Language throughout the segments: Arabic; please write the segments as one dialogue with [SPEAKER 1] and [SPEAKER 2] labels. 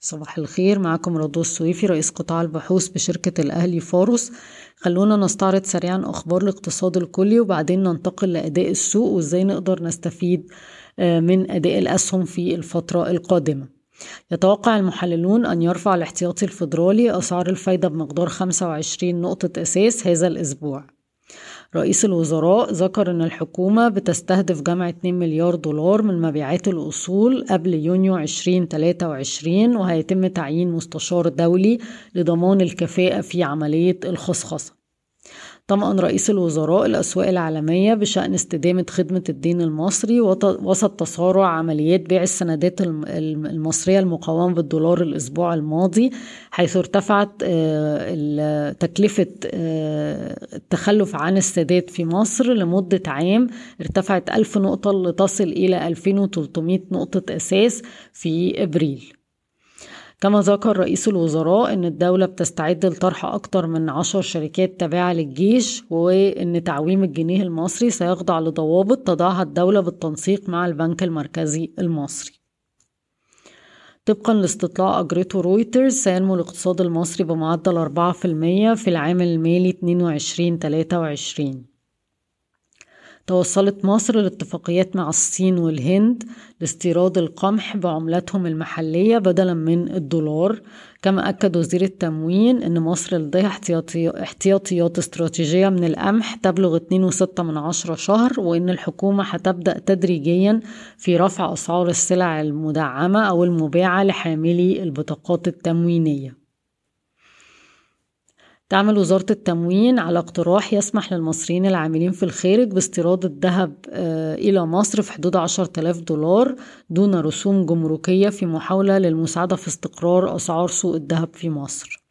[SPEAKER 1] صباح الخير معكم رضوى السويفي رئيس قطاع البحوث بشركة الأهلي فارس خلونا نستعرض سريعا أخبار الاقتصاد الكلي وبعدين ننتقل لأداء السوق وإزاي نقدر نستفيد من أداء الأسهم في الفترة القادمة. يتوقع المحللون أن يرفع الاحتياطي الفيدرالي أسعار الفايدة بمقدار 25 نقطة أساس هذا الأسبوع. رئيس الوزراء ذكر أن الحكومة بتستهدف جمع 2 مليار دولار من مبيعات الأصول قبل يونيو 2023 وهيتم تعيين مستشار دولي لضمان الكفاءة في عملية الخصخصة. طمأن رئيس الوزراء الأسواق العالمية بشأن استدامة خدمة الدين المصري وسط تسارع عمليات بيع السندات المصرية المقاومة بالدولار الأسبوع الماضي حيث ارتفعت تكلفة التخلف عن السداد في مصر لمدة عام. ارتفعت ألف نقطة لتصل إلى 2300 نقطة أساس في إبريل. كما ذكر رئيس الوزراء أن الدولة بتستعد لطرح أكثر من عشر شركات تابعة للجيش وأن تعويم الجنيه المصري سيخضع لضوابط تضعها الدولة بالتنسيق مع البنك المركزي المصري. طبقا لاستطلاع أجرته رويترز سينمو الاقتصاد المصري بمعدل 4% في العام المالي 22-23 توصلت مصر لاتفاقيات مع الصين والهند لاستيراد القمح بعملتهم المحلية بدلا من الدولار. كما أكد وزير التموين أن مصر لديها احتياطي احتياطيات استراتيجية من القمح تبلغ 2.6 من عشرة شهر وأن الحكومة هتبدأ تدريجيا في رفع أسعار السلع المدعمة أو المباعة لحاملي البطاقات التموينية. تعمل وزارة التموين على اقتراح يسمح للمصريين العاملين في الخارج باستيراد الذهب إلى مصر في حدود 10,000 دولار دون رسوم جمركية في محاولة للمساعدة في استقرار أسعار سوق الذهب في مصر.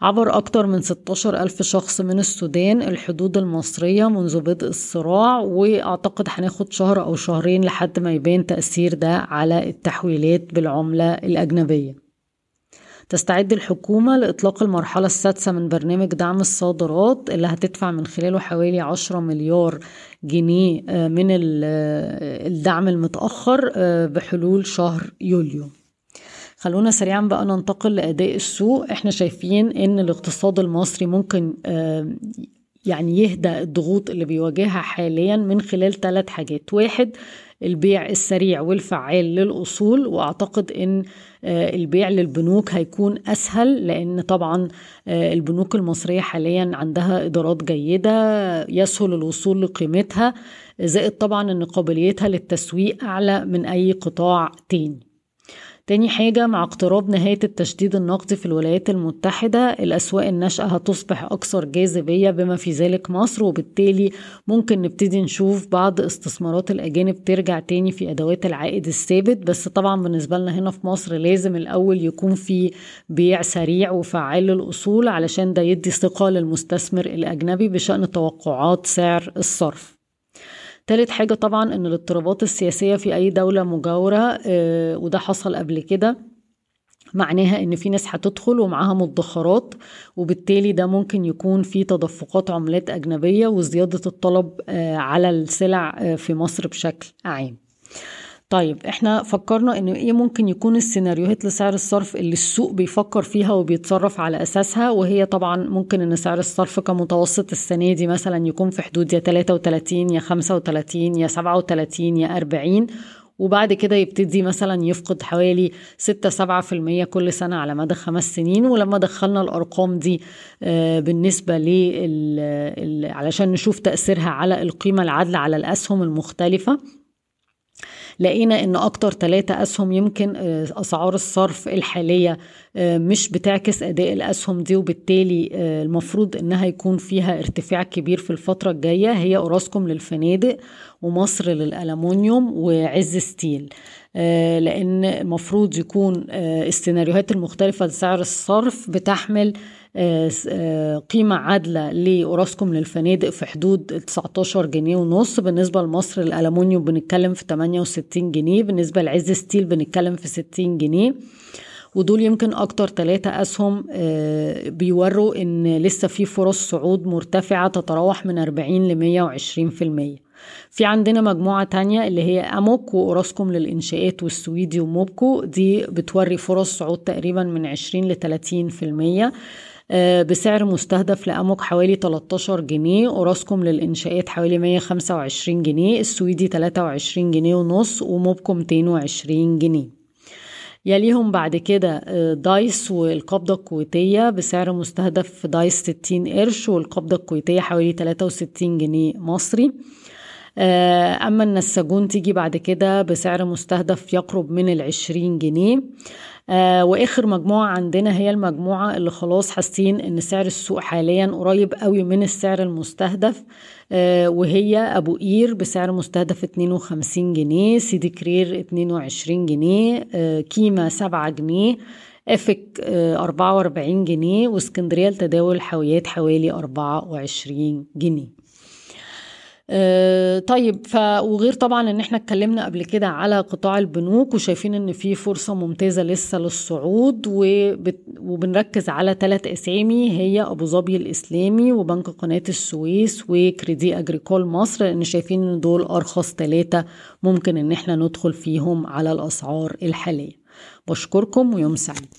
[SPEAKER 1] عبر أكثر من 16 ألف شخص من السودان الحدود المصرية منذ بدء الصراع وأعتقد هناخد شهر أو شهرين لحد ما يبان تأثير ده على التحويلات بالعملة الأجنبية. تستعد الحكومة لإطلاق المرحلة السادسة من برنامج دعم الصادرات اللي هتدفع من خلاله حوالي 10 مليار جنيه من الدعم المتأخر بحلول شهر يوليو. خلونا سريعا بقى ننتقل لأداء السوق. إحنا شايفين إن الاقتصاد المصري ممكن يعني يهدى الضغوط اللي بيواجهها حاليا من خلال ثلاث حاجات. واحد البيع السريع والفعال للأصول وأعتقد أن البيع للبنوك هيكون أسهل لأن طبعا البنوك المصرية حاليا عندها إدارات جيدة يسهل الوصول لقيمتها زائد طبعا أن قابليتها للتسويق أعلى من أي قطاع تاني. تاني حاجة مع اقتراب نهاية التشديد النقدي في الولايات المتحدة الأسواق الناشئة هتصبح أكثر جاذبية بما في ذلك مصر وبالتالي ممكن نبتدي نشوف بعض استثمارات الأجانب ترجع تاني في أدوات العائد الثابت. بس طبعا بالنسبة لنا هنا في مصر لازم الأول يكون في بيع سريع وفعال للأصول علشان ده يدي ثقة للمستثمر الأجنبي بشأن توقعات سعر الصرف. تالت حاجة طبعا إن الاضطرابات السياسية في أي دولة مجاورة وده حصل قبل كده. معناها إن في ناس هتدخل ومعاها مدخرات وبالتالي ده ممكن يكون في تدفقات عملات أجنبية وزيادة الطلب على السلع في مصر بشكل عام. طيب إحنا فكرنا ان إيه ممكن يكون السيناريوهات لسعر الصرف اللي السوق بيفكر فيها وبيتصرف على أساسها وهي طبعا ممكن إن سعر الصرف كمتوسط السنة دي مثلا يكون في حدود يا 33 يا 35 يا 37 يا 40 وبعد كده يبتدي مثلا يفقد حوالي 6 7% كل سنة على مدى خمس سنين. ولما دخلنا الأرقام دي بالنسبة ل علشان نشوف تأثيرها على القيمة العادلة على الأسهم المختلفة لقينا إن أكتر ثلاثة أسهم يمكن أسعار الصرف الحالية مش بتعكس أداء الأسهم دي وبالتالي المفروض إنها يكون فيها ارتفاع كبير في الفترة الجاية. هي أوراسكوم للفنادق ومصر للألمونيوم وعز ستيل. لأن المفروض يكون السيناريوهات المختلفة لسعر الصرف بتحمل قيمة عادلة لأوراسكوم للفنادق في حدود 19 جنيه ونص. بالنسبة لمصر الألمونيوم بنتكلم في 68 جنيه. بالنسبة لعز ستيل بنتكلم في 60 جنيه. ودول يمكن أكتر ثلاثة أسهم بيوروا إن لسه في فرص صعود مرتفعة تتراوح من 40 ل 120 في المية. في عندنا مجموعة تانية اللي هي أموك وأوراسكوم للإنشاءات والسويدي وموبكو. دي بتوري فرص صعود تقريبا من 20 ل 30 في المية آه، بسعر مستهدف لأموك حوالي 13 جنيه أوراسكوم للإنشاءات حوالي 125 جنيه السويدي 23 جنيه ونص وموبكو 220 جنيه. يليهم بعد كده آه، دايس والقبضة الكويتية بسعر مستهدف دايس 60 قرش والقبضة الكويتية حوالي 63 جنيه مصري. أما النساجون تيجي بعد كده بسعر مستهدف يقرب من العشرين جنيه. آه وآخر مجموعة عندنا هي المجموعة اللي خلاص حاسين إن سعر السوق حاليا قريب قوي من السعر المستهدف آه وهي أبو قير بسعر مستهدف 52 جنيه سيدي كرير 22 جنيه آه كيما 7 جنيه افك 44 جنيه وإسكندرية لتداول الحاويات حوالي 24 جنيه. آه، طيب ف وغير طبعا إن إحنا اتكلمنا قبل كده على قطاع البنوك وشايفين إن في فرصة ممتازة لسه للصعود وبت... وبنركز على ثلاث أسامي هي أبو ظبي الإسلامي وبنك قناة السويس وكريدي أجريكول مصر لأن شايفين إن دول أرخص ثلاثة ممكن إن إحنا ندخل فيهم على الأسعار الحالية. بشكركم ويوم سعيد.